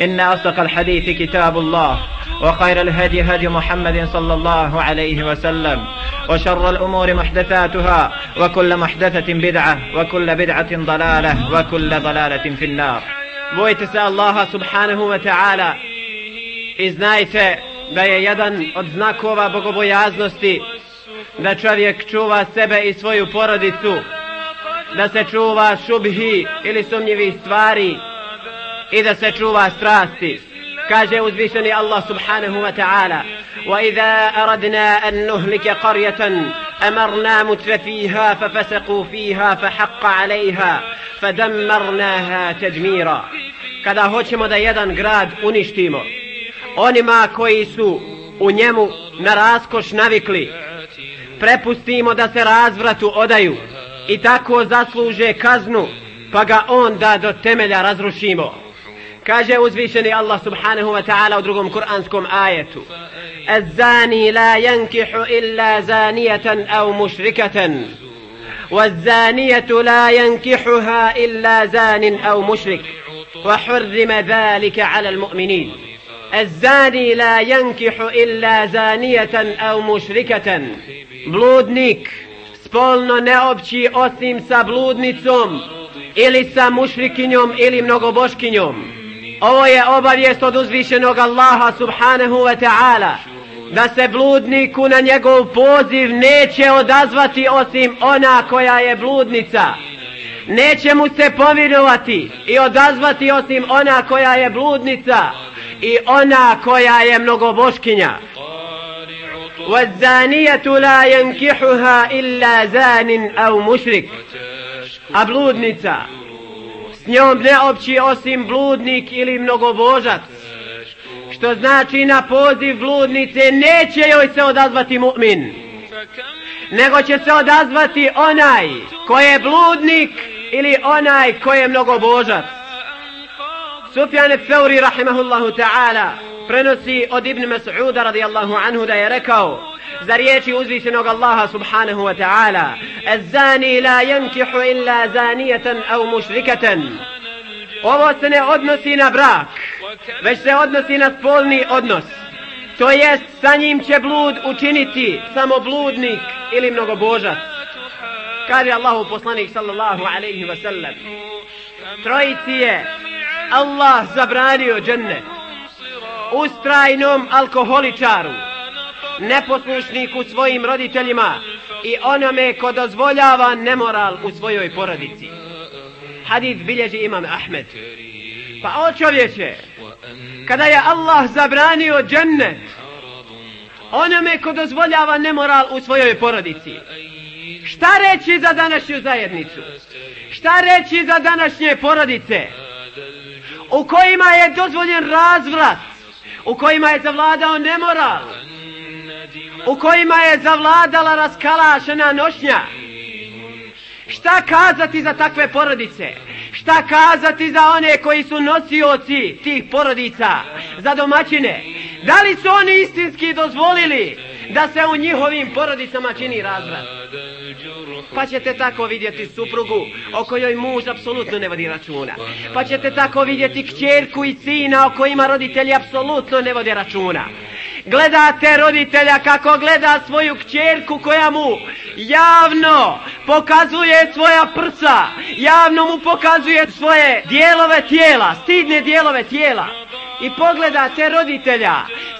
إن أصدق الحديث كتاب الله وخير الهدي هدي محمد صلى الله عليه وسلم وشر الأمور محدثاتها وكل محدثة بدعة وكل بدعة ضلالة وكل ضلالة في النار. بويتس الله سبحانه وتعالى إذ نايت بي يدا أدزناكوا بقبو يازنستي da čovjek čuva sebe i svoju porodicu, da se čuva šubhi ili sumnjivih stvari, i da se čuva strasti. Kaže uzvišeni Allah subhanahu wa ta'ala وإذا أردنا أن نهلك قرية أمرنا متر فيها ففسقوا فيها فحق عليها فدمرناها تدميرا kada hoćemo da jedan grad uništimo onima koji su u njemu na raskoš navikli prepustimo da se razvratu odaju i tako zasluže kaznu pa ga onda do temelja razrušimo kaže uzvišeni Allah subhanahu wa ta'ala u drugom kuranskom ajetu الزاني لا ينكح إلا زانية أو مشركة والزانية لا ينكحها إلا زان أو مشرك وحرم ذلك على المؤمنين الزاني لا ينكح إلا زانية أو مشركة bludnik spolno ne opći osim sa bludnicom ili sa mušrikinjom ili mnogoboškinjom ovo je obavijest od uzvišenog Allaha subhanahu wa ta'ala da se bludniku na njegov poziv neće odazvati osim ona koja je bludnica neće mu se povinovati i odazvati osim ona koja je bludnica i ona koja je mnogoboškinja والزانية لا ينكحها إلا زان أو مشرك a bludnica s njom ne opći osim bludnik ili mnogobožac što znači na poziv bludnice neće joj se odazvati mu'min. Nego će se odazvati onaj ko je bludnik ili onaj ko je mnogobožac Sufjan Feuri rahimahullahu ta'ala prenosi od Ibn Mas'uda radijallahu anhu da je rekao za riječi uzvišenog Allaha subhanahu wa ta'ala zani la yankihu illa zanijetan au mušrikatan ovo se ne odnosi na brak već se odnosi na spolni odnos. To jest sa njim će blud učiniti samo bludnik ili mnogobožac. Kaže Allahu poslanik sallallahu alaihi wa sallam trojici je Allah zabranio džennet ustrajnom alkoholičaru neposlušniku svojim roditeljima i onome ko dozvoljava nemoral u svojoj porodici. Hadith bilježi imam Ahmed. Pa o čovječe kada je Allah zabranio džennet onome ko dozvoljava nemoral u svojoj porodici šta reći za današnju zajednicu? Šta reći za današnje porodice? U kojima je dozvoljen razvrat u kojima je zavladao nemoral u kojima je zavladala raskalašena nošnja. Šta kazati za takve porodice? Šta kazati za one koji su nosioci tih porodica za domaćine? Da li su oni istinski dozvolili da se u njihovim porodicama čini razvrat? Pa ćete tako vidjeti suprugu o kojoj muž apsolutno ne vodi računa. Pa ćete tako vidjeti kćerku i sina o kojima roditelji apsolutno ne vode računa gledate roditelja kako gleda svoju kćerku koja mu javno pokazuje svoja prsa, javno mu pokazuje svoje dijelove tijela, stidne dijelove tijela. I pogledate roditelja,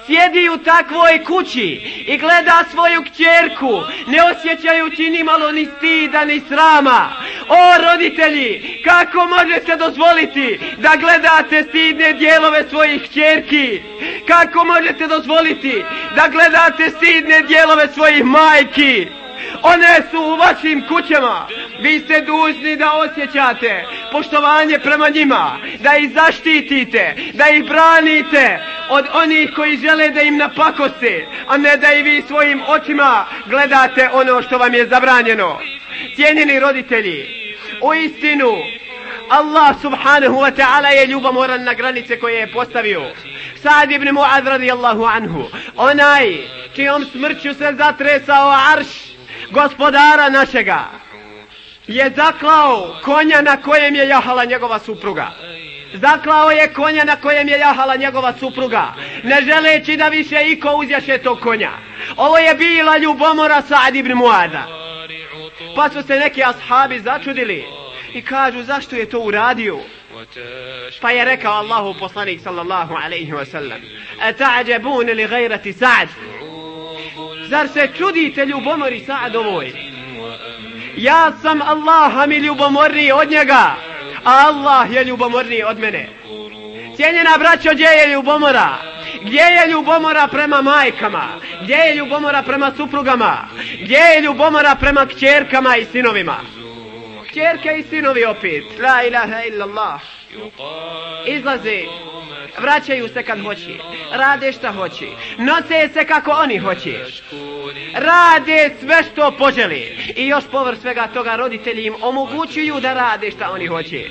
sjedi u takvoj kući i gleda svoju kćerku, ne osjećajući ni malo ni stida ni srama. O roditelji, kako možete dozvoliti da gledate stidne dijelove svojih kćerki? Kako možete dozvoliti da gledate stidne dijelove svojih majki? One su u vašim kućama. Vi ste dužni da osjećate poštovanje prema njima, da ih zaštitite, da ih branite od onih koji žele da im napakoste, a ne da i vi svojim očima gledate ono što vam je zabranjeno. Cijenjeni roditelji, u istinu, Allah subhanahu wa ta'ala je ljubomoran na granice koje je postavio. Sa'd ibn Mu'ad radijallahu anhu, onaj čijom smrću se zatresao arš, gospodara našega je zaklao konja na kojem je jahala njegova supruga. Zaklao je konja na kojem je jahala njegova supruga, ne želeći da više iko uzjaše tog konja. Ovo je bila ljubomora Sa'd ibn Muada. Pa su se neki ashabi začudili i kažu zašto je to uradio. Pa je rekao Allahu poslanik sallallahu alaihi wa sallam, a li gajrati Sa'd, Zar se čudite ljubomori Saadovoj? Ja sam Allaha mi ljubomorniji od njega, a Allah je ljubomorniji od mene. Cijenjena braćo, gdje je ljubomora? Gdje je ljubomora prema majkama? Gdje je ljubomora prema suprugama? Gdje je ljubomora prema kćerkama i sinovima? Kćerke i sinovi opet. La ilaha illallah. Izlaze vraćaju se kad hoće, rade šta hoće, noce se kako oni hoće, rade sve što poželi i još povr svega toga roditelji im omogućuju da rade šta oni hoće.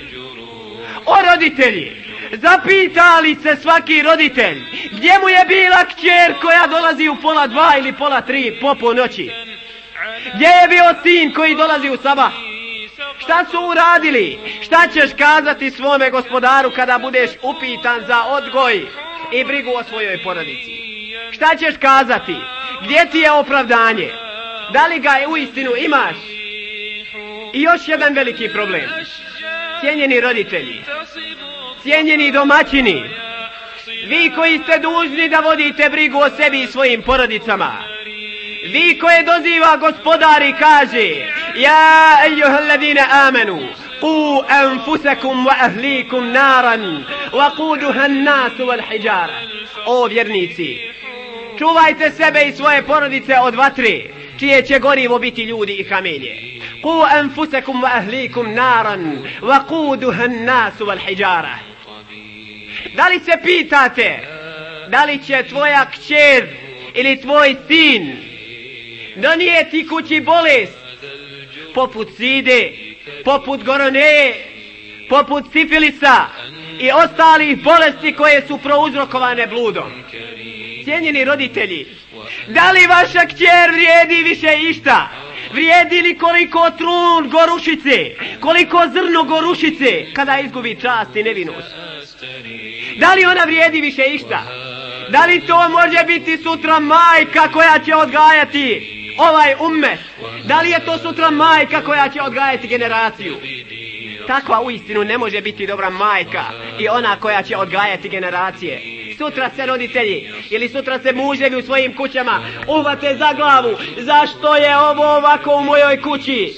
O roditelji, zapitali se svaki roditelj, gdje mu je bila kćer koja dolazi u pola dva ili pola tri popo noći? Gdje je bio sin koji dolazi u sabah? Šta su uradili? Šta ćeš kazati svome gospodaru kada budeš upitan za odgoj i brigu o svojoj porodici? Šta ćeš kazati? Gdje ti je opravdanje? Da li ga je u istinu imaš? I još jedan veliki problem. Cijenjeni roditelji, cijenjeni domaćini, vi koji ste dužni da vodite brigu o sebi i svojim porodicama, vi koje doziva gospodar i kaže يا أيها الذين آمنوا Qu anfusakum wa نارا وقودها Wa والحجارة. Nasu wal O vjernici Čuvajte sebe i svoje porodice od vatre Čije će gorivo biti ljudi i kamenje Qu anfusakum wa ahlikum naran Wa kuduha nasu wal hijara. Da li se pitate Da li će tvoja kćer ili tvoj sin donijeti kući bolest poput side, poput goroneje, poput sifilisa i ostalih bolesti koje su prouzrokovane bludom. Cijenjeni roditelji, da li vaša kćer vrijedi više išta? Vrijedi li koliko trun gorušice, koliko zrno gorušice kada izgubi čast i nevinost? Da li ona vrijedi više išta? Da li to može biti sutra majka koja će odgajati ovaj ummet. Da li je to sutra majka koja će odgajati generaciju? Takva u istinu ne može biti dobra majka i ona koja će odgajati generacije. Sutra se roditelji ili sutra se muževi u svojim kućama uvate za glavu. Zašto je ovo ovako u mojoj kući?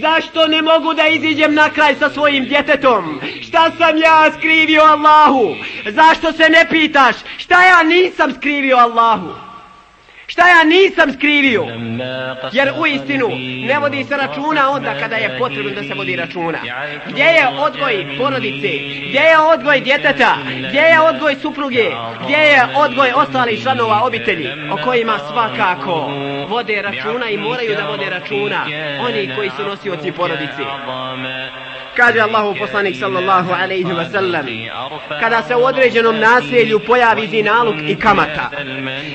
Zašto ne mogu da iziđem na kraj sa svojim djetetom? Šta sam ja skrivio Allahu? Zašto se ne pitaš? Šta ja nisam skrivio Allahu? Šta ja nisam skrivio? Jer u istinu ne vodi se računa onda kada je potrebno da se vodi računa. Gdje je odgoj porodice? Gdje je odgoj djeteta? Gdje je odgoj supruge? Gdje je odgoj ostalih članova obitelji? O kojima svakako vode računa i moraju da vode računa oni koji su nosioci porodice. Kaže Allahu poslanik sallallahu alaihi wa sallam Kada se u određenom naselju pojavi zinaluk i kamata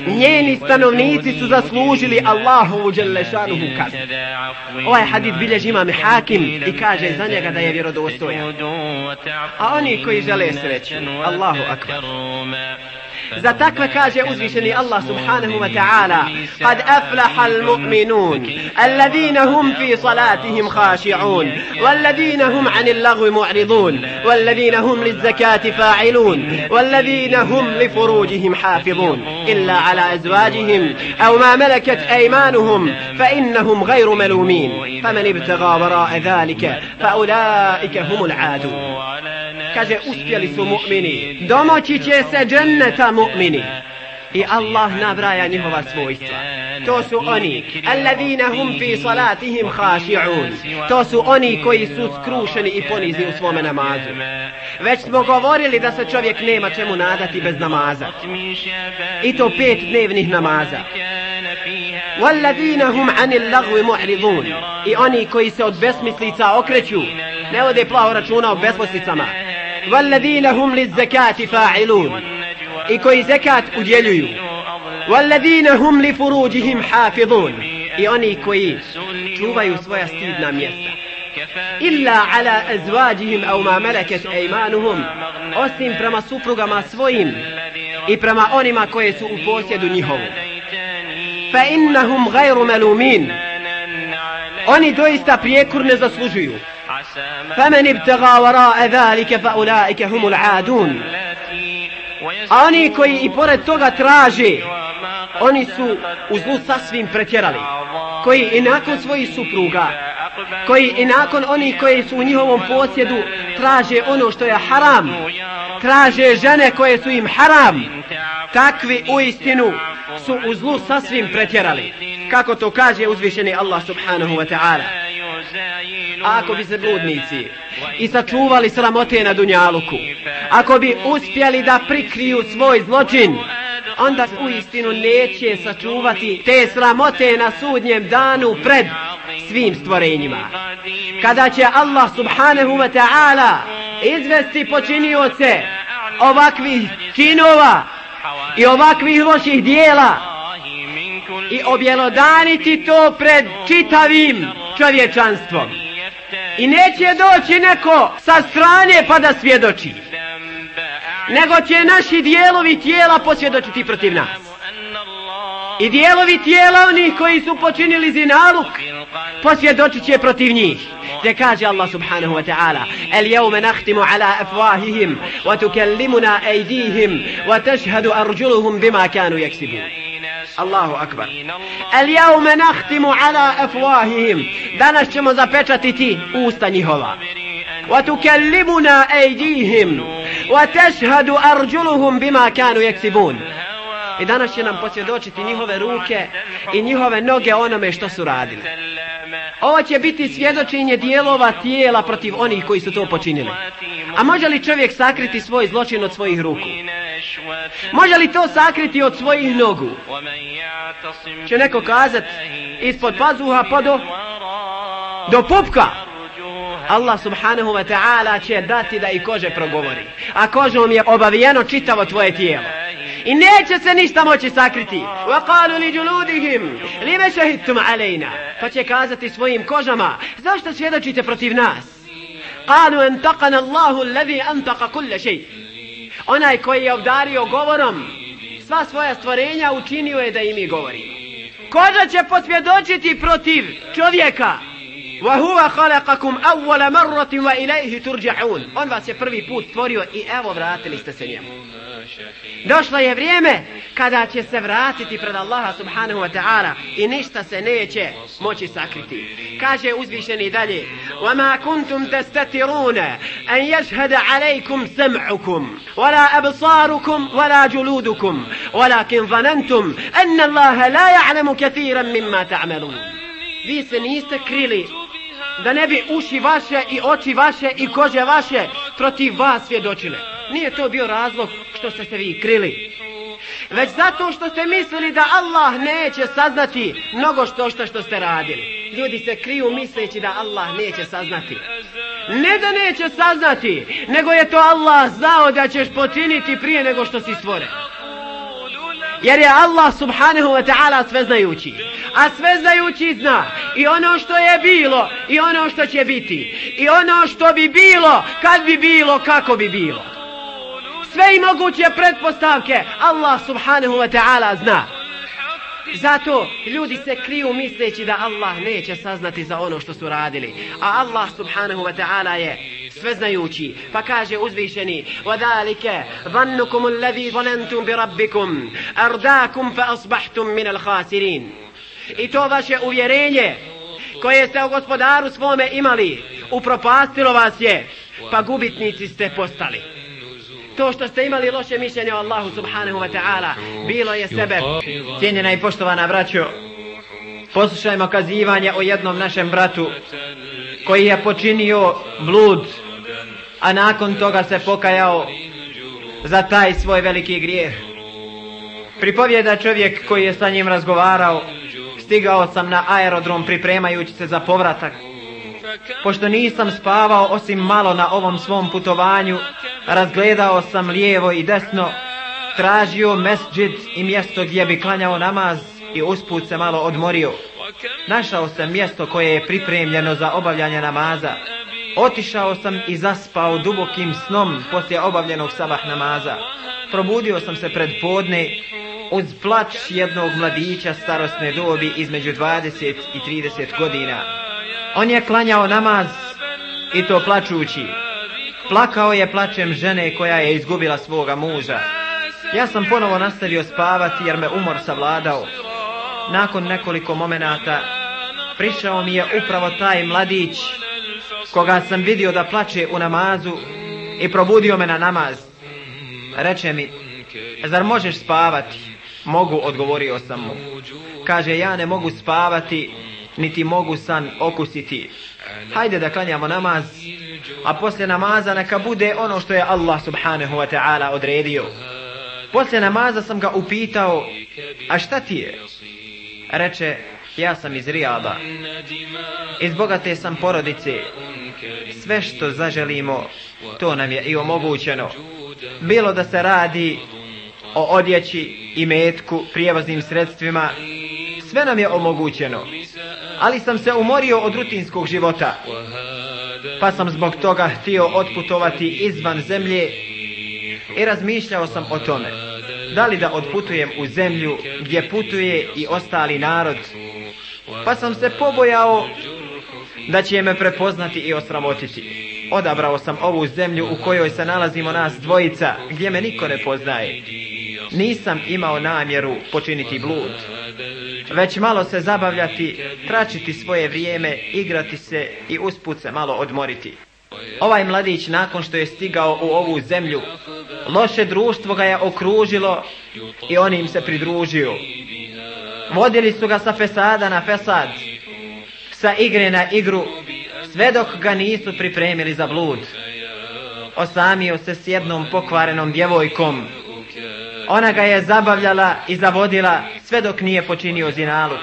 Njeni stanovnici su zaslužili Allahu dželešanuhu kaznu. Ovaj hadith bilježi imam hakim i kaže za njega da je vjerodostojan. A oni koji žele sreću Allahu akbar. Za takve kaže uzvišeni Allah subhanahu wa ta'ala Qad aflaha al-mu'minun Alladhina hum fi salatihim khashi'un Walladhina hum anil lagwi mu'ridun Walladhina hum lizzakati fa'ilun Walladhina hum li furujihim hafidun Illa ala azwajihim Au ma malakat aymanuhum Fa innahum gayru malumin Faman ibtaga wara'a dhalika Fa ulaika humul adu kaže uspjeli su mu'mini. Domoći će se dženneta mu'mini. I Allah nabraja njihova svojstva. To su oni alladine hum fi salatihim khashi'un. to su oni koji su skrušeni i ponizni u svome namazu. već smo govorili da se čovjek nema čemu nadati bez namaza. I to pet dnevnih namaza. والذين هم عن اللغو معرضون i oni koji se od besmislica okreću ne ode plaho računa o besmislicama والذين هم للزكاة فاعلون i koji zekat udjeljuju والذين هم لفروجهم حافظون i oni koji čuvaju svoja stidna mjesta illa ala azwajihim aw ma malakat aymanuhum osim prema suprugama svojim i prema onima koje su u posjedu njihovu fa innahum ghayru malumin oni doista prijekur ne zaslužuju فمن ابتغى وراء ذلك فأولئك هم العادون A oni koji i pored toga traže, oni su u zlu sasvim pretjerali. Koji i nakon svojih supruga, koji i nakon oni koji su u njihovom posjedu traže ono što je haram, traže žene koje su im haram, takvi u istinu su u zlu sasvim pretjerali. Kako to kaže uzvišeni Allah subhanahu wa ta'ala. Ako bi se bludnici i sačuvali sramote na Dunjaluku, ako bi uspjeli da prikriju svoj zločin, onda u istinu neće sačuvati te sramote na sudnjem danu pred svim stvorenjima. Kada će Allah subhanahu wa ta'ala izvesti počinioce ovakvih činova i ovakvih loših dijela i objelodaniti to pred čitavim čovječanstvom. I neće doći neko sa strane pa da svjedoči. Nego će naši dijelovi tijela posvjedočiti protiv nas. I dijelovi tijela onih koji su počinili zinaluk posvjedočit će protiv njih. Te kaže Allah subhanahu wa ta'ala El jevme nahtimu ala afwahihim wa tukellimuna ejdihim wa tešhadu arđuluhum bima kanu jeksibun. Allahu akbar. El jaume nahtimu ala afwahihim Danas ćemo zapečatiti usta njihova. Wa tukellimuna ejdihim wa tešhadu arđuluhum bima kanu jeksibun. I danas će nam posvjedočiti njihove ruke i njihove noge onome što su radili. Ovo će biti svjedočenje dijelova tijela protiv onih koji su to počinili. A može li čovjek sakriti svoj zločin od svojih ruku? Može li to sakriti od svojih nogu? Će neko kazat ispod pazuha pa do, do pupka? Allah subhanahu wa ta'ala će dati da i kože progovori. A kožom je obavijeno čitavo tvoje tijelo. I neće se ništa moći sakriti. Wa qalu li juludihim lima shahidtum alayna. Pa će kazati svojim kožama, zašto svjedočite protiv nas? Qalu antaqana Allahu alladhi antaqa kull shay. Onaj koji je obdario govorom sva svoja stvorenja učinio je da im i govori. Koža će posvjedočiti protiv čovjeka. Wa huwa khalaqakum awwala marratin wa ilayhi turja'un. On vas je prvi put stvorio i evo vratili ste se njemu. Došlo je vrijeme kada će se vratiti pred Allaha subhanahu wa ta'ala i ništa se neće moći sakriti. Kaže uzvišeni dalje وَمَا كُنْتُمْ تَسْتَتِرُونَ أَنْ يَشْهَدَ عَلَيْكُمْ سَمْعُكُمْ وَلَا أَبْصَارُكُمْ وَلَا جُلُودُكُمْ وَلَكِنْ ظَنَنْتُمْ أَنَّ اللَّهَ لَا يَعْلَمُ كَثِيرًا مِمَّا تَعْمَلُونَ Vi se niste krili da ne bi uši vaše i oči vaše i kože vaše protiv vas svjedočile. Nije to bio razlog što ste se vi krili. Već zato što ste mislili da Allah neće saznati mnogo što što što ste radili. Ljudi se kriju misleći da Allah neće saznati. Ne da neće saznati, nego je to Allah znao da ćeš počiniti prije nego što si stvoren. Jer je Allah subhanahu wa ta'ala sveznajući. A sveznajući zna i ono što je bilo i ono što će biti. I ono što bi bilo, kad bi bilo, kako bi bilo. Sve i moguće pretpostavke Allah subhanahu wa ta'ala zna. Zato ljudi se kriju misleći da Allah neće saznati za ono što su radili. A Allah subhanahu wa ta'ala je sveznajući. Pa kaže uzvišeni وَذَلِكَ ظَنُّكُمُ الَّذِي ظَنَنْتُمْ بِرَبِّكُمْ أَرْدَاكُمْ فَأَصْبَحْتُمْ مِنَ الْخَاسِرِينَ I to vaše uvjerenje koje ste u gospodaru svome imali upropastilo vas je pa gubitnici ste postali. To što ste imali loše mišljenje o Allahu subhanahu wa ta'ala, bilo je sebe. Cijenjena i poštovana braćo, poslušajmo kazivanje o jednom našem bratu koji je počinio blud, a nakon toga se pokajao za taj svoj veliki grijeh. Pripovjeda čovjek koji je sa njim razgovarao, stigao sam na aerodrom pripremajući se za povratak. Pošto nisam spavao osim malo na ovom svom putovanju, razgledao sam lijevo i desno, tražio mesđid i mjesto gdje bi klanjao namaz i usput se malo odmorio. Našao sam mjesto koje je pripremljeno za obavljanje namaza. Otišao sam i zaspao dubokim snom poslije obavljenog sabah namaza. Probudio sam se pred podne uz plač jednog mladića starosne dobi između 20 i 30 godina. On je klanjao namaz i to plačući. Plakao je plačem žene koja je izgubila svoga muža. Ja sam ponovo nastavio spavati jer me umor savladao. Nakon nekoliko momenata prišao mi je upravo taj mladić koga sam vidio da plače u namazu i probudio me na namaz. Reče mi, zar možeš spavati? Mogu, odgovorio sam mu. Kaže, ja ne mogu spavati, niti mogu san okusiti. Hajde da klanjamo namaz, a poslije namaza neka bude ono što je Allah subhanahu wa ta'ala odredio. Poslije namaza sam ga upitao, a šta ti je? Reče, ja sam iz Rijada. Iz bogate sam porodice. Sve što zaželimo, to nam je i omogućeno. Bilo da se radi o odjeći i metku, prijevoznim sredstvima, sve nam je omogućeno. Ali sam se umorio od rutinskog života. Pa sam zbog toga htio otputovati izvan zemlje i razmišljao sam o tome. Da li da otputujem u zemlju gdje putuje i ostali narod? Pa sam se pobojao da će me prepoznati i osramotiti. Odabrao sam ovu zemlju u kojoj se nalazimo nas dvojica, gdje me niko ne poznaje nisam imao namjeru počiniti blud, već malo se zabavljati, tračiti svoje vrijeme, igrati se i usput se malo odmoriti. Ovaj mladić nakon što je stigao u ovu zemlju, loše društvo ga je okružilo i on im se pridružio. Vodili su ga sa fesada na fesad, sa igre na igru, sve dok ga nisu pripremili za blud. Osamio se s jednom pokvarenom djevojkom, Ona ga je zabavljala i zavodila sve dok nije počinio zinaluk.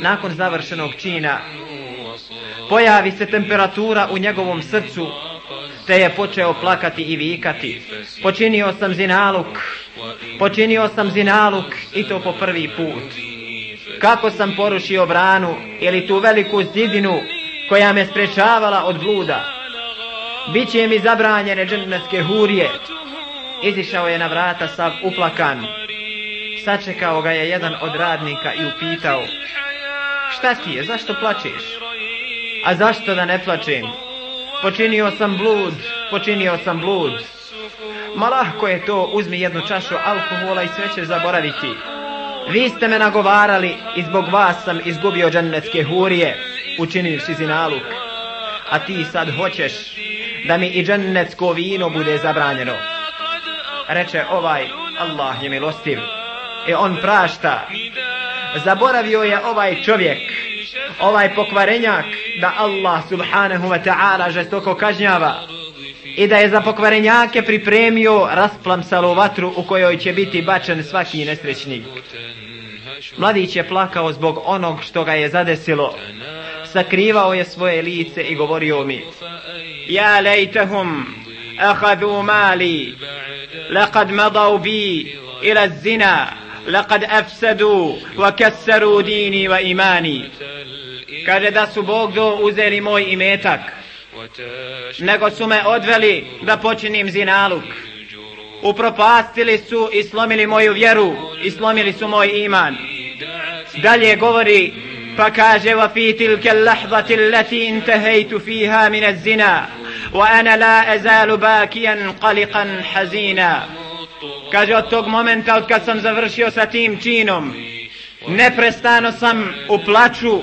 Nakon završenog čina pojavi se temperatura u njegovom srcu te je počeo plakati i vikati. Počinio sam zinaluk, počinio sam zinaluk i to po prvi put. Kako sam porušio branu ili tu veliku zidinu koja me sprečavala od bluda. Biće mi zabranjene džennetske hurije, izišao je na vrata sav uplakan. Sačekao ga je jedan od radnika i upitao, šta ti je, zašto plačeš? A zašto da ne plačem? Počinio sam blud, počinio sam blud. Ma lahko je to, uzmi jednu čašu alkohola i sve ćeš zaboraviti. Vi ste me nagovarali i zbog vas sam izgubio džennetske hurije, učinivši zinaluk. A ti sad hoćeš da mi i džennetsko vino bude zabranjeno reče ovaj Allah je milostiv. I on prašta. Zaboravio je ovaj čovjek ovaj pokvarenjak da Allah subhanahu wa ta'ala žestoko kažnjava i da je za pokvarenjake pripremio rasplamsalu vatru u kojoj će biti bačen svaki nesrećnik. Mladić je plakao zbog onog što ga je zadesilo. Sakrivao je svoje lice i govorio mi ja lejtehum ahadu mali لقد مضوا بي إلى الزنا لقد أفسدوا وكسروا ديني وإيماني kaže da su Bog do uzeli moj imetak nego su me odveli da počinim zinaluk upropastili su i slomili moju vjeru i slomili su moj iman dalje govori pa kaže wa fi tilka al-lahzati allati intahaytu fiha min az-zina وأنا لا أزال باكيا قلقا حزينا kaže od tog momenta od kad sam završio sa tim činom neprestano sam u plaću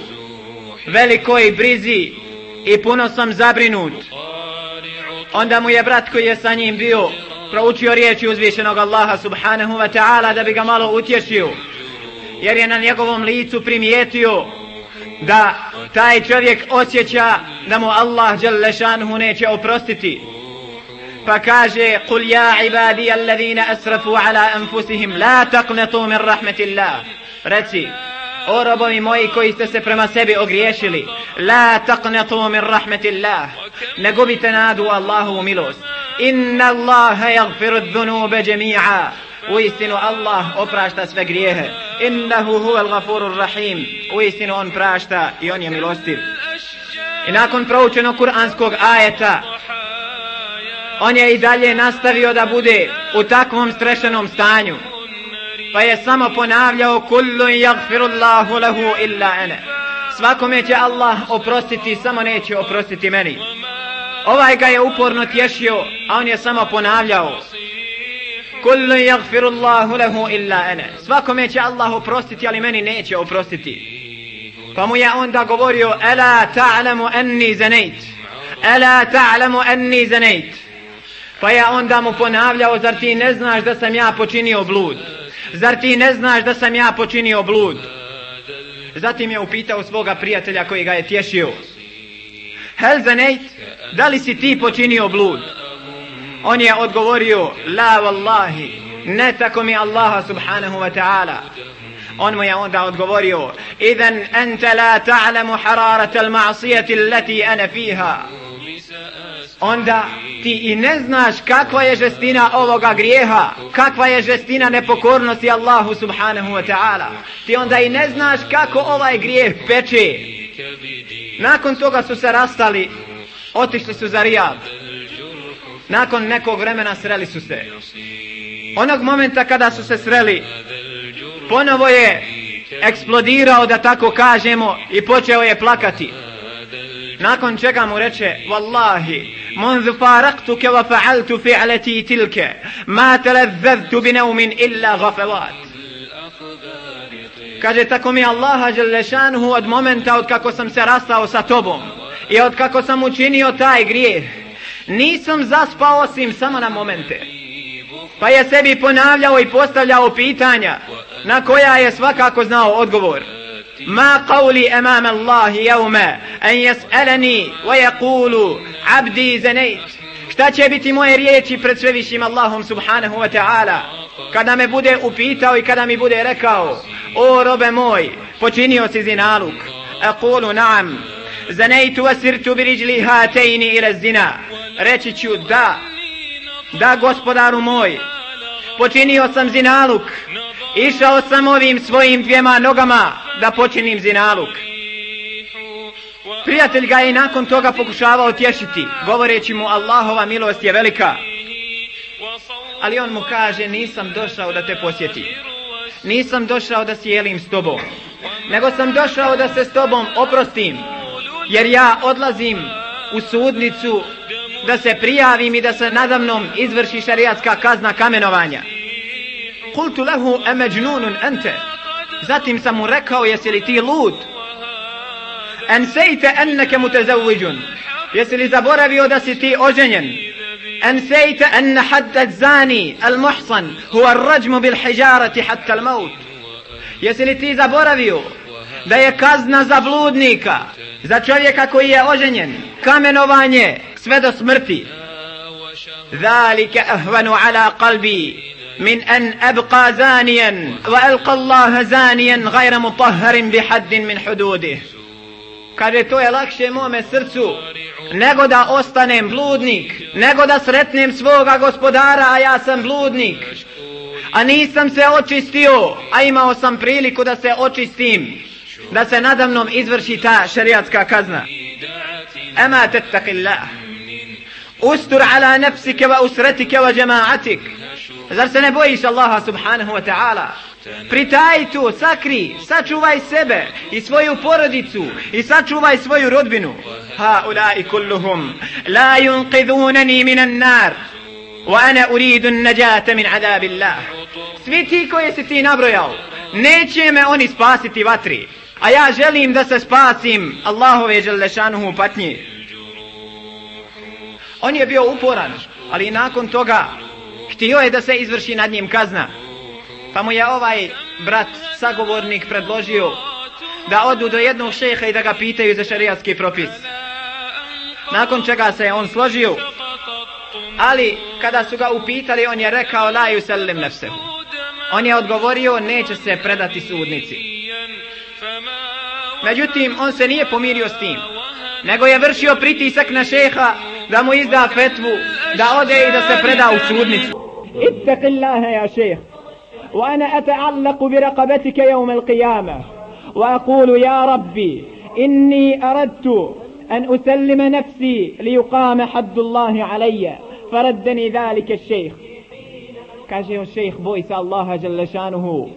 velikoj brizi i puno sam zabrinut Onda mu je brat koji je sa njim bio proučio riječi uzvišenog Allaha subhanahu wa ta'ala da bi ga malo utješio. Jer je na njegovom licu primijetio da taj čovjek osjeća da mu Allah Đalešanhu neće oprostiti. Pa kaže Kul ja ibadi أَسْرَفُوا asrafu ala anfusihim la taqnatu min اللَّهِ Reci O robovi moji koji ste se prema sebi ogriješili La taqnatu min rahmetillah Ne gubite nadu Allahovu milost. Inna Allaha yagfiru dhunube jami'a. U istinu Allah oprašta sve grijehe. Innahu huvel gafurur rahim. U istinu on prašta i on je milostiv. I nakon proučenog kuranskog ajeta On je i dalje nastavio da bude u takvom strešenom stanju. Pa je samo ponavljao Kullu yaghfirullahu lahu illa ene Svakome će Allah oprostiti Samo neće oprostiti meni. Ovaj ga je uporno tješio A on je samo ponavljao. Kullu yaghfiru Allahu lahu illa ana. Svakome će Allah oprostiti, ali meni neće oprostiti. Pa mu je onda govorio: "Ela ta'lamu anni zanait." Ela ta'lamu anni zanait. Pa je onda mu ponavljao: "Zar ti ne znaš da sam ja počinio blud? Zar ti ne znaš da sam ja počinio blud?" Zatim je upitao svoga prijatelja koji ga je tješio: "Hel zanait? Da li si ti počinio blud?" On je odgovorio la wallahi ne tako mi Allaha subhanahu wa ta'ala. On mu je onda odgovorio idan anta la ta'lamu hararat al ma'siyati allati ana fiha. Onda ti i ne znaš kakva je žestina ovoga grijeha kakva je žestina nepokornosti Allahu subhanahu wa ta'ala. Ti onda i ne znaš kako ovaj grijeh peče. Nakon toga su se rastali otišli su za Rijad. nakon nekog vremena sreli su se. Onog momenta kada su se sreli, ponovo je eksplodirao, da tako kažemo, i počeo je plakati. Nakon čega mu reče, Wallahi, منذ فارقتك وفعلت فعلتي تلك ما تلذذت بنوم إلا غفوات kaže tako mi Allaha Đelešanhu od momenta od kako sam se rastao sa tobom i od kako sam učinio taj grijeh nisam zaspao osim samo na momente. Pa je sebi ponavljao i postavljao pitanja na koja je svakako znao odgovor. Ma qawli amam Allah yawma an yas'alani wa yaqulu 'abdi zanayt. Šta će biti moje riječi pred svevišim Allahom subhanahu wa ta'ala kada me bude upitao i kada mi bude rekao o robe moj počinio si zinaluk. Aqulu na'am zanejtu asirtu bi riđli hatejni ila zina. Reći ću da, da gospodaru moj, počinio sam zinaluk, išao sam ovim svojim dvijema nogama da počinim zinaluk. Prijatelj ga je nakon toga pokušavao tješiti, govoreći mu Allahova milost je velika. Ali on mu kaže, nisam došao da te posjeti. Nisam došao da sjelim s tobom. Nego sam došao da se s tobom oprostim jer ja odlazim u sudnicu da se prijavim i da se nadamnom izvrši šariatska kazna kamenovanja. Kultu lehu emeđnunun ente. Zatim sam mu rekao, jesi li ti lud? En sejte enneke mutezaviđun. Jesi li zaboravio da si ti oženjen? En sejte enne haddat zani al muhsan huwa rađmu bil hijarati hatta al maut. Jesi li ti zaboravio da je kazna za bludnika za čovjeka koji je oženjen kamenovanje sve do smrti ذلك أهون على قلبي من أن أبقى زانيا وألقى الله زانيا غير مطهر بحد من حدوده kaže to je lakše mome srcu nego da ostanem bludnik nego da sretnem svoga gospodara a ja sam bludnik a nisam se očistio a imao sam priliku da se očistim da se nadamnom izvrši ta šariatska kazna. Ema tettakillah. Ustur ala nefsike wa usretike wa džemaatik. Zar se ne bojiš Allaha subhanahu wa ta'ala? Pritaj tu, sakri, sačuvaj sebe i svoju porodicu i sačuvaj svoju rodbinu. Ha ulai kulluhum la yunqidhunani minan nar wa ana uridu an-najata min adabillah. Svi ti koje si ti nabrojao, neće me oni spasiti vatri. A ja želim da se spasim Allahove Đelešanuhu patnje. On je bio uporan, ali nakon toga htio je da se izvrši nad njim kazna. Pa mu je ovaj brat, sagovornik, predložio da odu do jednog šeha i da ga pitaju za šarijatski propis. Nakon čega se on složio, ali kada su ga upitali, on je rekao la yusallim nefsehu. On je odgovorio neće se predati sudnici. Međutim, on se nije pomirio s tim, nego je vršio pritisak na šeha da mu izda fetvu, da ode i da se preda u sudnicu. اتق الله يا شيخ وأنا أتعلق برقبتك يوم القيامة وأقول يا ربي إني أردت أن أسلم نفسي ليقام حد الله علي فردني ذلك الشيخ on šejh boj se Allaha dželle šanuhu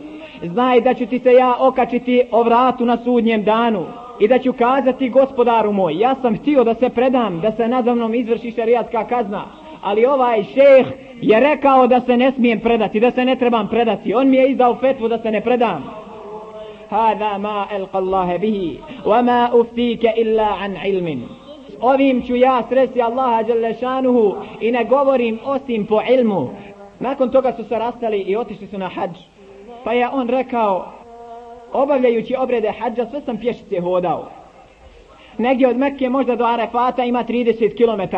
Znaj da ću ti se ja okačiti o vratu na sudnjem danu i da ću kazati gospodaru moj, ja sam htio da se predam, da se nadavnom izvrši šarijatska kazna, ali ovaj šejh je rekao da se ne smijem predati, da se ne trebam predati. On mi je izdao fetvu da se ne predam. Hada ma elqa Allahe bihi, wa ma uftike illa an ilmin. Ovim ću ja sresti Allaha Đalešanuhu i ne govorim osim po ilmu. Nakon toga su se rastali i otišli su na hađu pa je on rekao obavljajući obrede hađa sve sam pješice hodao. Negdje od Mekke možda do Arefata ima 30 km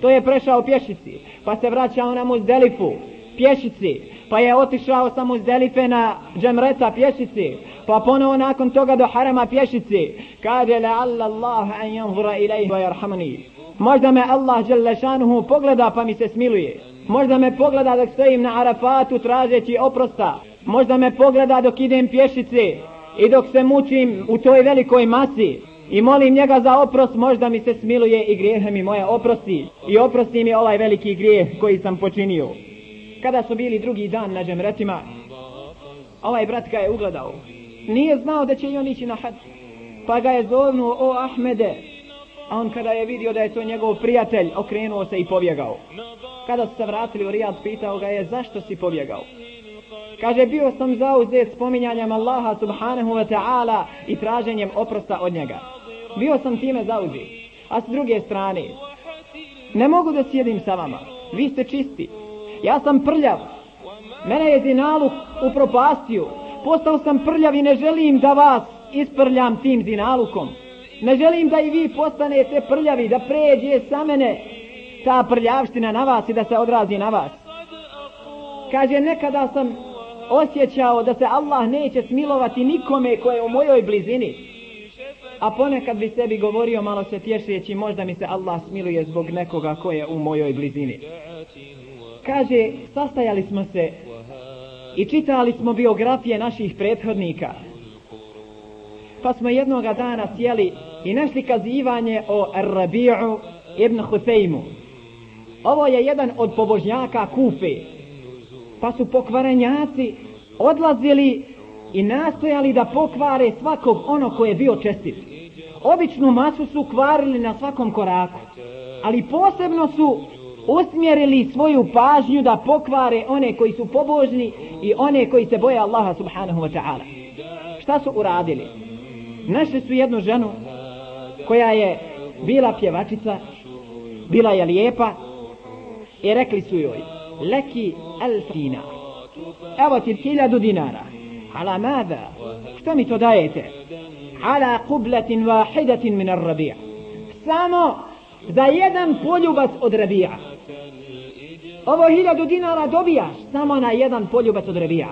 to je prešao pješici pa se vraćao na Muzdelifu pješici. Pa je otišao sa Muzdelife na džemreta pješici pa ponovo nakon toga do harama pješici. Kaže la Allah an yanzura ilayhi wa yarhamani možda me Allah dželle pogleda pa mi se smiluje. Možda me pogleda dok stojim na Arafatu tražeći oprosta možda me pogleda dok idem pješice i dok se mučim u toj velikoj masi. I molim njega za oprost možda mi se smiluje i grijehe mi moje oprosti. I oprosti mi ovaj veliki grijeh koji sam počinio. Kada su bili drugi dan na džemretima ovaj brat ga je ugledao. Nije znao da će i on ići na hađ. pa ga je zovnuo o Ahmede. A on kada je vidio da je to njegov prijatelj okrenuo se i pobjegao. Kada su se vratili u Rijad pitao ga je zašto si pobjegao? Kaže bio sam zauzet spominjanjem Allaha subhanahu wa ta'ala i traženjem oprosta od njega. Bio sam time zauzet. A s druge strane ne mogu da sjedim sa vama. Vi ste čisti. Ja sam prljav. Mene je zinaluk upropastio. Postao sam prljav i ne želim da vas isprljam tim zinalukom. Ne želim da i vi postanete prljavi, da pređe sa mene ta prljavština na vas i da se odrazi na vas. Kaže, nekada sam osjećao da se Allah neće smilovati nikome koje je u mojoj blizini. A ponekad bi sebi govorio malo se tješeći, možda mi se Allah smiluje zbog nekoga koje je u mojoj blizini. Kaže, sastajali smo se i čitali smo biografije naših prethodnika. Pa smo jednoga dana sjeli i našli kazivanje o Rabi'u ibn Huseymu. Ovo je jedan od pobožnjaka Kufe. Pa su pokvarenjaci odlazili i nastojali da pokvare svakog ono koje je bio čestit. Običnu masu su kvarili na svakom koraku. Ali posebno su usmjerili svoju pažnju da pokvare one koji su pobožni i one koji se boje Allaha subhanahu wa ta'ala. Šta su uradili? Našli su jednu ženu koja je bila pjevačica, bila je lijepa i rekli su joj leki alf dinar. Evo ti hiljadu dinara. Ala mada? Što mi to dajete? Ala kubletin vahidatin min ar-rabija. Samo za jedan poljubac od rabija ovo hiljadu dinara dobijaš samo na jedan poljubac od rebija.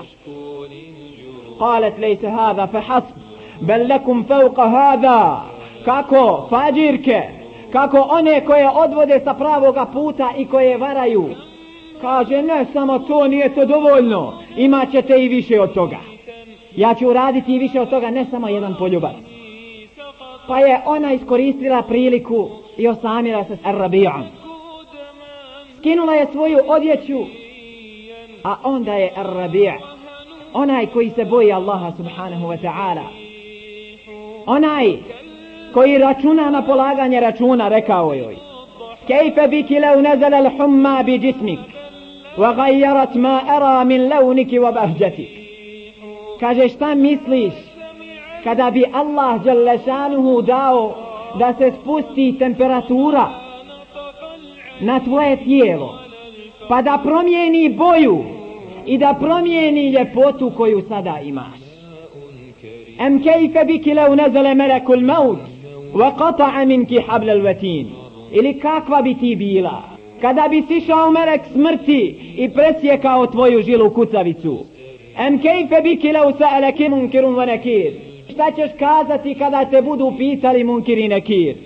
Kalet lejse hada fe hasb, bel lekum fauqa hada. Kako fađirke, kako one koje odvode sa pravoga puta i koje varaju. Kaže, ne, samo to nije to dovoljno. Imaćete i više od toga. Ja ću uraditi i više od toga, ne samo jedan poljubac. Pa je ona iskoristila priliku i osamila se s Arabijom skinula je svoju odjeću a onda je Ar-Rabi' onaj koji se boji Allaha subhanahu wa ta'ala onaj koji računa na polaganje računa rekao joj kejfe biki lau nezala l'humma bi jismik وغيرت ما أرى من لونك وبهجتك. Kaže šta misliš kada bi Allah Đalešanuhu dao da se spusti temperatura na tvoje tijelo pa da promijeni boju i da promijeni ljepotu koju sada imaš? Em kejfe biki lev nezele melekul maut wa qata'a minki hablel vetin ili kakva bi ti bila? Kada bi sišao melek smrti i presjekao tvoju žilu kucavicu. Em kejfe biki leu sa'alaki munkirun wa nakir šta ćeš kazati kada te budu pitali munkir i nakir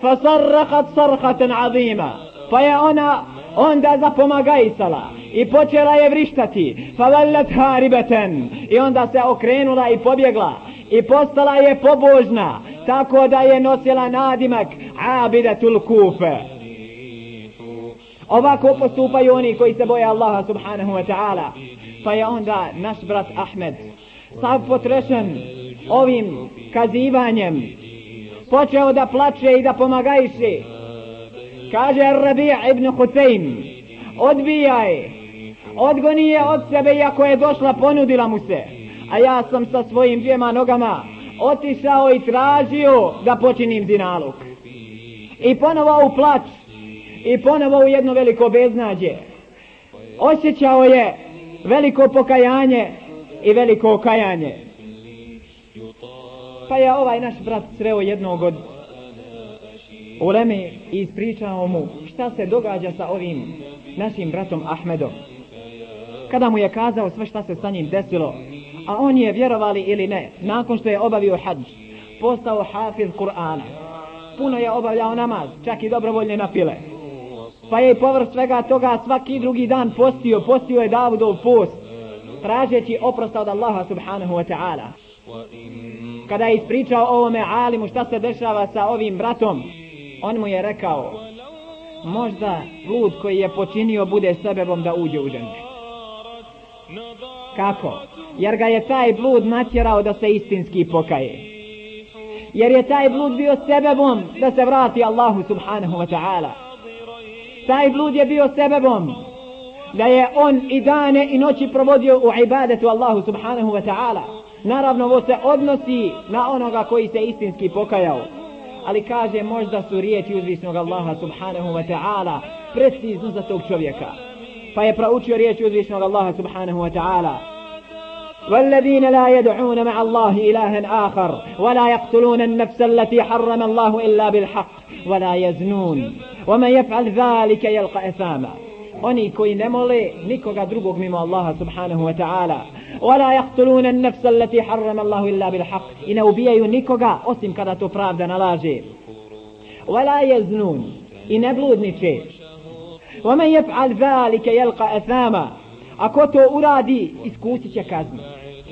fasarrakat sarhatan azima. Pa je ona onda zapomagajsala i počela je vrištati. Favallat haribeten. I onda se okrenula i pobjegla. I postala je pobožna tako da je nosila nadimak abidatul kufe ovako postupaju oni koji se boje Allaha subhanahu wa ta'ala. Pa je onda naš brat Ahmed sav potrešen ovim kazivanjem. Počeo da plače i da pomagajše kaže Rabi' ibn Husein odbijaj odgoni je od sebe iako je došla ponudila mu se. A ja sam sa svojim dvijema nogama otišao i tražio da počinim zinaluk i ponovo u plač i ponovo u jedno veliko beznađe osjećao je veliko pokajanje i veliko okajanje. pa je ovaj naš brat sreo jednog od uleme i ispričao mu šta se događa sa ovim našim bratom Ahmedom. Kada mu je kazao sve šta se sa njim desilo, a on je vjerovali ili ne, nakon što je obavio hađ, postao hafiz Kur'ana. Puno je obavljao namaz, čak i dobrovoljne napile. Pa je i povrh svega toga svaki drugi dan postio, postio je Davudov post, tražeći oprosta od Allaha subhanahu wa ta'ala. Kada je ispričao ovome alimu šta se dešava sa ovim bratom, on mu je rekao možda lud koji je počinio bude sebebom da uđe u ženet kako? jer ga je taj blud natjerao da se istinski pokaje jer je taj blud bio sebebom da se vrati Allahu subhanahu wa ta'ala taj blud je bio sebebom da je on i dane i noći provodio u ibadetu Allahu subhanahu wa ta'ala naravno ovo se odnosi na onoga koji se istinski pokajao ali kaže možda su riječi uzvisnog Allaha subhanahu wa ta'ala precizno za tog čovjeka pa je proučio riječi uzvisnog Allaha subhanahu wa ta'ala والذين لا يدعون مع الله إلها آخر ولا يقتلون النفس التي حرم الله إلا بالحق ولا يزنون ومن يفعل ذلك يلقى أثاما oni koji ne mole nikoga drugog mimo Allaha subhanahu wa ta'ala ولا يقتلون النفس التي حرم الله إلا بالحق i ne ubijaju nikoga osim kada to pravda nalaže ولا يزنون i ne bludniče ومن يفعل ذلك يلقى أثاما ako to uradi iskusit će kaznu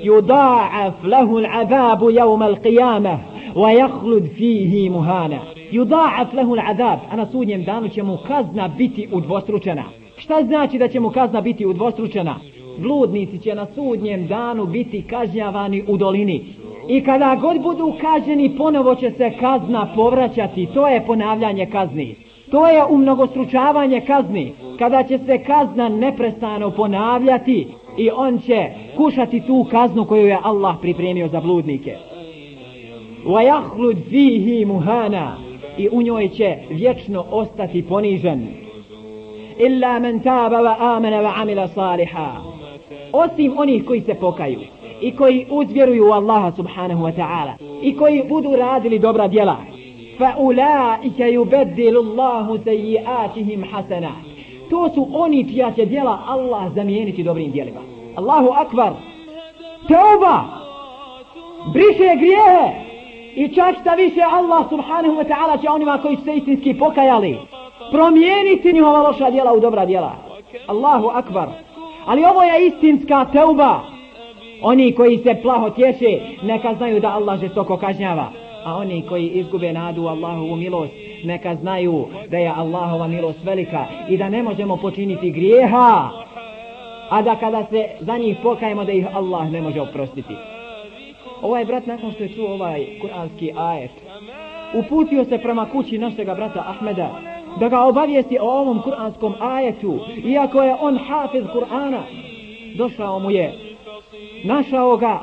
يضاعف له العذاب يوم القيامة ويخلد فيه مهانا يضاعف له العذاب أنا سودنjem danu će mu kazna biti udvostručena Šta znači da će mu kazna biti udvostručena? Bludnici će na sudnjem danu biti kažnjavani u dolini. I kada god budu kaženi, ponovo će se kazna povraćati. To je ponavljanje kazni. To je umnogostručavanje kazni. Kada će se kazna neprestano ponavljati i on će kušati tu kaznu koju je Allah pripremio za bludnike. وَيَحْلُدْ فِيهِ muhana i u njoj će vječno ostati ponižen. Illa men taba wa amana wa amila saliha. Osim onih koji se pokaju i koji uzvjeruju u Allaha subhanahu wa ta'ala i koji budu radili dobra djela. Fa ulaika yubaddilu Allahu sayyi'atihim hasana. To su oni čija će djela Allah zamijeniti dobrim djelima. Allahu akbar. Teuba. Briše grijehe i čak šta više Allah subhanahu wa ta'ala će onima koji su se istinski pokajali promijeniti njihova loša djela u dobra djela. Allahu akbar. Ali ovo je istinska teuba. Oni koji se plaho tješe, neka znaju da Allah žestoko kažnjava. A oni koji izgube nadu Allahovu milost, neka znaju da je Allahova milost velika i da ne možemo počiniti grijeha. A da kada se za njih pokajemo da ih Allah ne može oprostiti Ovaj brat nakon što je čuo ovaj kuranski ajet, uputio se prema kući našega brata Ahmeda da ga obavijesti o ovom kuranskom ajetu iako je on hafiz Kur'ana došao mu je našao ga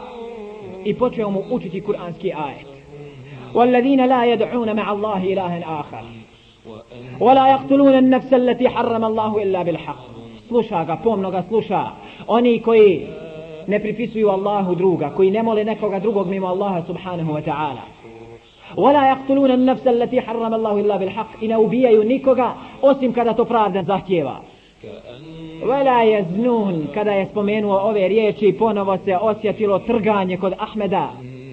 i počeo mu učiti kuranski ajet والذين لا يدعون مع الله إلها آخر ولا يقتلون النفس التي حرم الله إلا بالحق sluša ga, pomno ga sluša. Oni koji ne pripisuju Allahu druga, koji ne mole nekoga drugog mimo Allaha subhanahu wa ta'ala. ولا يقتلون النفس التي حرم الله إلا بالحق إن ubijaju nikoga osim kada to pravda zahtjeva. Vela je znun kada je spomenuo ove riječi ponovo se osjetilo trganje kod Ahmeda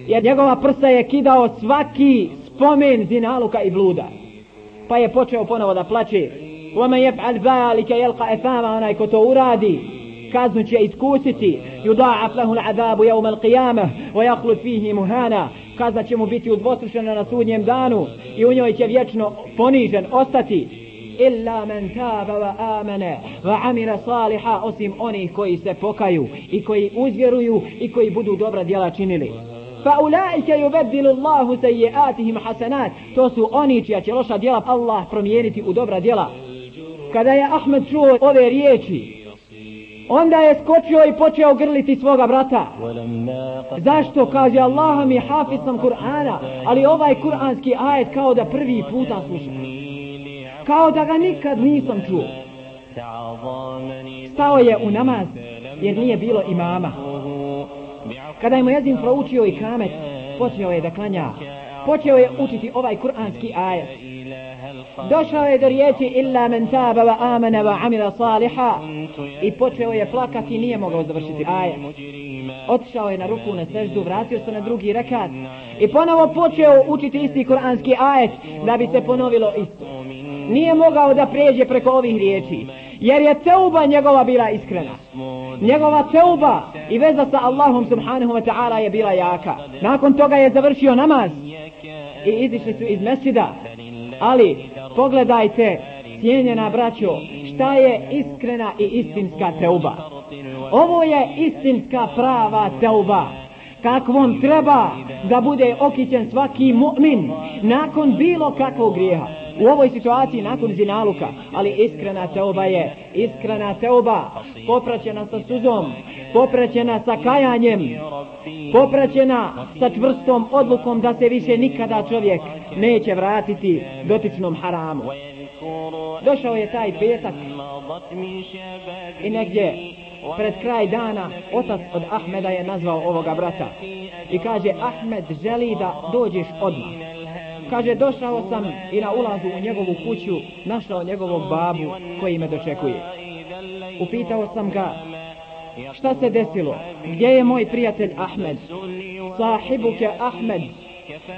jer njegova prsa je kidao svaki spomen zinaluka i bluda pa je počeo ponovo da plače ومن يفعل ذلك يلقى اثاما onaj ko to uradi kaznu će iskusiti. Yudaaf lahu al'adabu yawm al-qiyamah wa yakhlud fihi muhana. Kazna će mu biti udvostručena na sudnjem danu i u njoj će vječno ponižen ostati. Illa men taba wa amana wa amila saliha osim onih koji se pokaju i koji uzvjeruju i koji budu dobra djela činili. Fa ulaika yubaddilu Allahu sayyi'atihim hasanat. To su oni čija će loša djela Allah promijeniti u dobra djela. Kada je Ahmed čuo ove riječi onda je skočio i počeo grliti svoga brata. Zašto? Kaže Allah mi hafiz sam Kur'ana ali ovaj kur'anski ajet kao da prvi puta slušam. Kao da ga nikad nisam čuo. Stao je u namaz jer nije bilo imama. Kada je mu proučio i kamet počeo je da klanja. Počeo je učiti ovaj kuranski ajet došao je do riječi illa men taba wa amana wa amila saliha. I počeo je plakati i nije mogao završiti ajet. otišao je na ruku na seždu vratio se na drugi rekat. I ponovo počeo učiti isti kuranski ajet da bi se ponovilo isto. Nije mogao da pređe preko ovih riječi jer je teuba njegova bila iskrena. Njegova teuba i veza sa Allahom subhanahu wa ta'ala je bila jaka. Nakon toga je završio namaz. I izišli su iz mesida ali pogledajte cijenjena braćo šta je iskrena i istinska teuba. Ovo je istinska prava teuba. Kakvom treba da bude okićen svaki mu'min nakon bilo kakvog grijeha. U ovoj situaciji nakon zinaluka. Ali iskrena teoba je iskrena teoba popraćena sa suzom popraćena sa kajanjem. Popraćena sa čvrstom odlukom da se više nikada čovjek neće vratiti dotičnom haramu. Došao je taj petak i negdje pred kraj dana otac od Ahmeda je nazvao ovoga brata i kaže Ahmed želi da dođeš odmah. Kaže došao sam i na ulazu u njegovu kuću našao njegovog babu koji me dočekuje. Upitao sam ga šta se desilo gdje je moj prijatelj Ahmed sahibuke Ahmed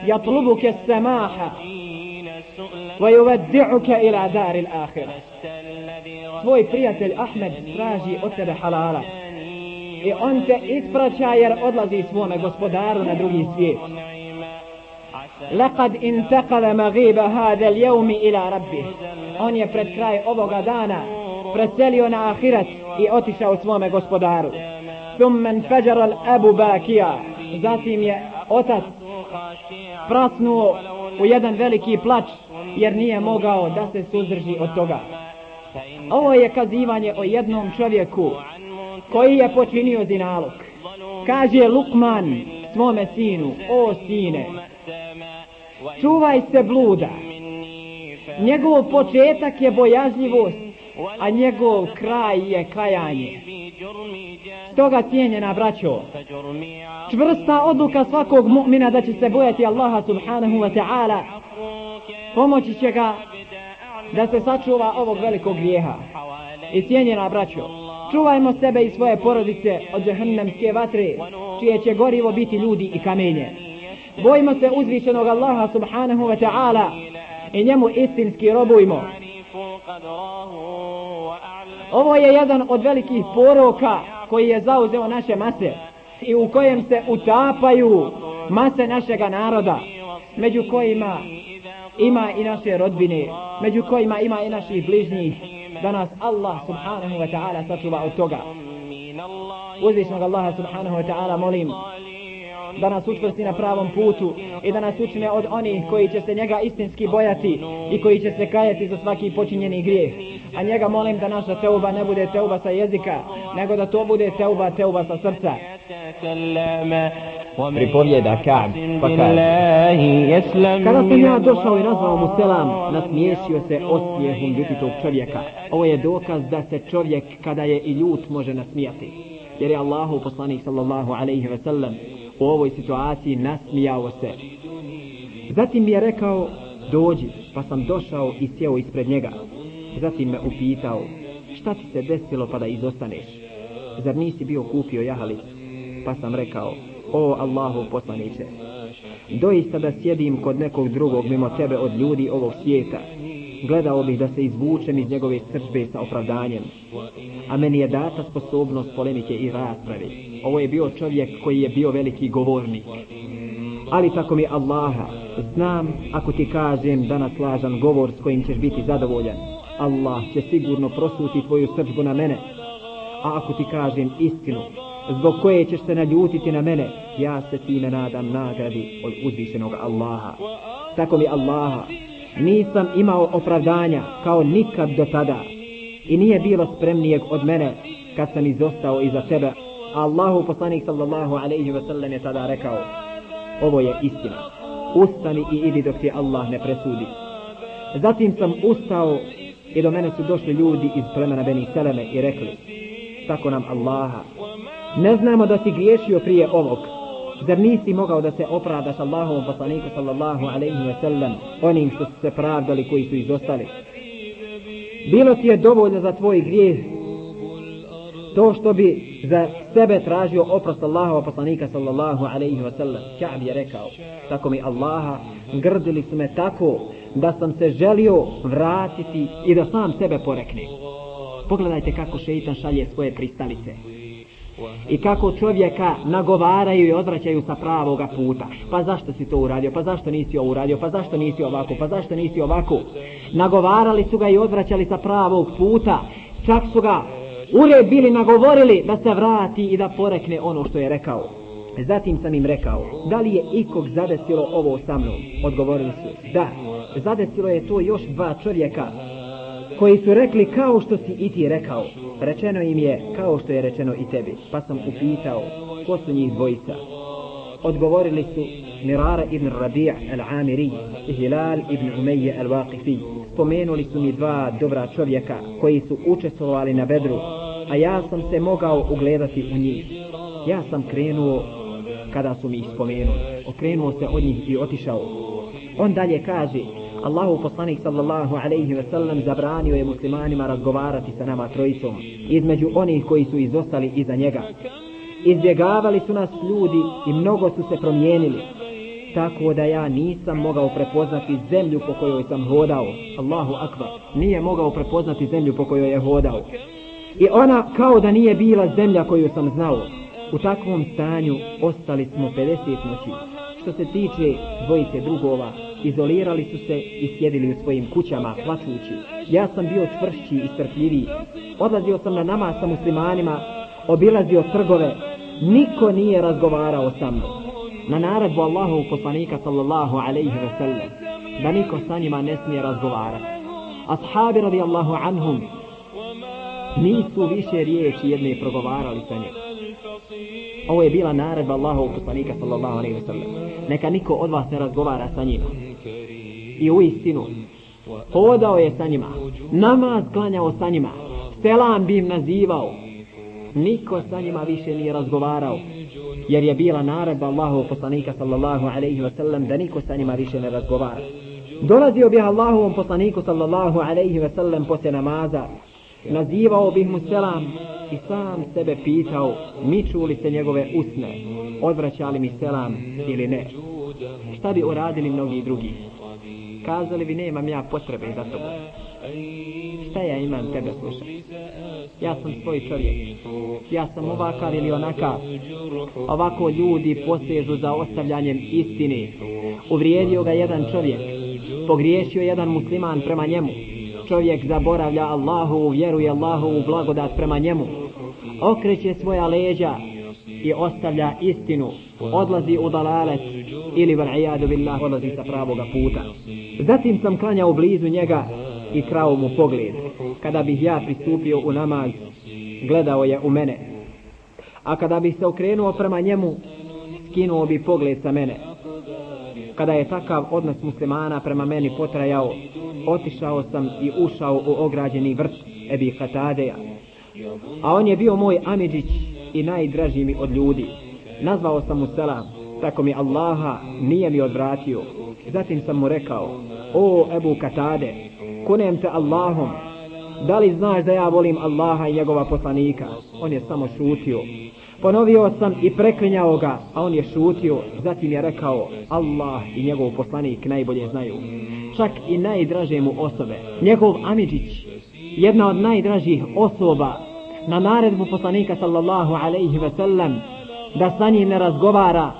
jatlubuke samaha ويودعك إلى دار الآخرة tvoj prijatelj Ahmed traži od tebe halala i on te ispraća jer odlazi svome gospodaru na drugi svijet لقد انتقل مغيب هذا اليوم إلى ربه on je pred kraj ovoga dana preselio na ahiret i otišao svome gospodaru. Thummen fejaral Abu Bakija, zatim je otac prasnuo u jedan veliki plač jer nije mogao da se suzdrži od toga. Ovo je kazivanje o jednom čovjeku koji je počinio zinalog. Kaže Lukman svome sinu, o sine, čuvaj se bluda. Njegov početak je bojažljivost a njegov kraj je kajanje stoga cijenjena braćo čvrsta odluka svakog mu'mina da će se bojati Allaha subhanahu wa ta'ala pomoći će ga da se sačuva ovog velikog grijeha. I cijenjena braćo čuvajmo sebe i svoje porodice od jahannamske vatre čije će gorivo biti ljudi i kamenje. Bojimo se uzvišenog Allaha subhanahu wa ta'ala i njemu istinski robujmo ovo je jedan od velikih poroka koji je zauzeo naše mase i u kojem se utapaju mase našega naroda među kojima ima i naše rodbine među kojima ima i naših bližnjih da nas Allah subhanahu wa ta'ala sačuva od toga. Uzvišnog Allaha subhanahu wa ta'ala molim da nas učvrsti na pravom putu i da nas učine od onih koji će se njega istinski bojati i koji će se kajati za svaki počinjeni grijeh. A njega molim da naša teuba ne bude teuba sa jezika, nego da to bude teuba, teuba sa srca. pripovjeda Ka'b pa kaže Kada sam ja došao i nazvao mu selam nasmiješio se osmijehom ljutitog čovjeka Ovo je dokaz da se čovjek kada je i ljut može nasmijati Jer je Allahu poslanik sallallahu alaihi ve sellem u ovoj situaciji nasmijao se. Zatim mi je rekao dođi pa sam došao i sjeo ispred njega. Zatim me upitao šta ti se desilo pa da izostaneš? Zar nisi bio kupio jahalic? pa sam rekao o Allahu poslanice doista da sjedim kod nekog drugog mimo tebe od ljudi ovog svijeta gledao bih da se izvučem iz njegove srđbe sa opravdanjem. A meni je data sposobnost polemike i rasprave. Ovo je bio čovjek koji je bio veliki govornik. Ali tako mi Allaha znam ako ti kažem da naslažan govor s kojim ćeš biti zadovoljan. Allah će sigurno prosuti tvoju sržbu na mene. A ako ti kažem istinu zbog koje ćeš se naljutiti na mene, ja se time nadam nagradi od uzvišenog Allaha. Tako mi Allaha, nisam imao opravdanja kao nikad do tada i nije bilo spremnijeg od mene kad sam izostao iza tebe. Allahu poslanik sallallahu alaihi ve sellem je tada rekao, ovo je istina, ustani i idi dok ti Allah ne presudi. Zatim sam ustao i do mene su došli ljudi iz plemena Beni Seleme i rekli, tako nam Allaha, ne znamo da si griješio prije ovog. Zar nisi mogao da se opravdaš Allahovom poslaniku sallallahu alaihi wa sallam onim što su se pravdali koji su izostali? Bilo ti je dovoljno za tvoj grijeh to što bi za sebe tražio oprost Allahova poslanika sallallahu alaihi wa sallam. Ka'b je rekao, tako mi Allaha grdili su me tako da sam se želio vratiti i da sam sebe porekne. Pogledajte kako šeitan šalje svoje pristalice i kako čovjeka nagovaraju i odvraćaju sa pravoga puta. Pa zašto si to uradio? Pa zašto nisi ovo uradio? Pa zašto nisi ovako? Pa zašto nisi ovako? Nagovarali su ga i odvraćali sa pravog puta. Čak su ga ure bili nagovorili da se vrati i da porekne ono što je rekao. Zatim sam im rekao, da li je ikog zadesilo ovo sa mnom? Odgovorili su, da. Zadesilo je to još dva čovjeka koji su rekli kao što si i ti rekao. Rečeno im je kao što je rečeno i tebi. Pa sam upitao ko su njih dvojica. Odgovorili su Mirara ibn Rabi' al-Amiri i Hilal ibn Umeje al-Waqifi. Spomenuli su mi dva dobra čovjeka koji su učestvovali na bedru, a ja sam se mogao ugledati u njih. Ja sam krenuo kada su mi ih spomenuli. Okrenuo se od njih i otišao. On dalje kaže, Allahu poslanik sallallahu alaihi ve sellem zabranio je muslimanima razgovarati sa nama trojicom između onih koji su izostali iza njega. Izbjegavali su nas ljudi i mnogo su se promijenili. Tako da ja nisam mogao prepoznati zemlju po kojoj sam hodao. Allahu akbar. Nije mogao prepoznati zemlju po kojoj je hodao. I ona kao da nije bila zemlja koju sam znao. U takvom stanju ostali smo 50 noći. Što se tiče dvojice drugova, izolirali su se i sjedili u svojim kućama, plaćući. Ja sam bio čvršći i strpljiviji. Odlazio sam na nama sa muslimanima, obilazio trgove. Niko nije razgovarao sa mnom. Na naredbu Allahu poslanika sallallahu alaihi ve sellem, da niko sa njima ne smije razgovarati. Ashabi radijallahu anhum nisu više riječi jedne progovarali sa njim. Ovo je bila naredba Allahu poslanika sallallahu alaihi ve sellem. Neka niko od vas ne razgovara sa njima. I u istinu hodao je sa njima namaz klanjao sa njima selam bi im nazivao. Niko sa njima više nije razgovarao jer je bila naredba Allahu poslanika sallallahu alaihi wa sallam da niko sa njima više ne razgovara. Dolazio bi Allahovom poslaniku sallallahu alaihi wa sallam poslije namaza nazivao bih mu selam i sam sebe pitao miču li se njegove usne odvraćali mi selam ili ne? Šta bi uradili mnogi drugi? Kazali bi nemam ja potrebe za to šta ja imam tebe slušati? Ja sam svoj čovjek. Ja sam ovakav ili onakav. Ovako ljudi posežu za ostavljanjem istine. Uvrijedio ga jedan čovjek. Pogriješio jedan musliman prema njemu čovjek zaboravlja Allahu vjeruje Allahu u blagodat prema njemu okreće svoja leđa i ostavlja istinu odlazi u dalalet ili v'lijadu billah odlazi sa pravoga puta. Zatim sam klanjao blizu njega i krao mu pogled. Kada bih ja pristupio u namaz gledao je u mene. A kada bih se okrenuo prema njemu skinuo bi pogled sa mene. Kada je takav odnos muslimana prema meni potrajao, otišao sam i ušao u ograđeni vrt Ebi Katadeja. A on je bio moj Amidžić i najdraži mi od ljudi. Nazvao sam mu selam, tako mi Allaha nije mi odvratio. Zatim sam mu rekao, o Ebu Katade, kunem te Allahom, da li znaš da ja volim Allaha i njegova poslanika? On je samo šutio. Ponovio sam i preklinjao ga, a on je šutio. Zatim je rekao, Allah i njegov poslanik najbolje znaju. Čak i najdraže mu osobe. Njegov Amidžić, jedna od najdražih osoba, na naredbu poslanika sallallahu alaihi ve sellem, da sa njim ne razgovara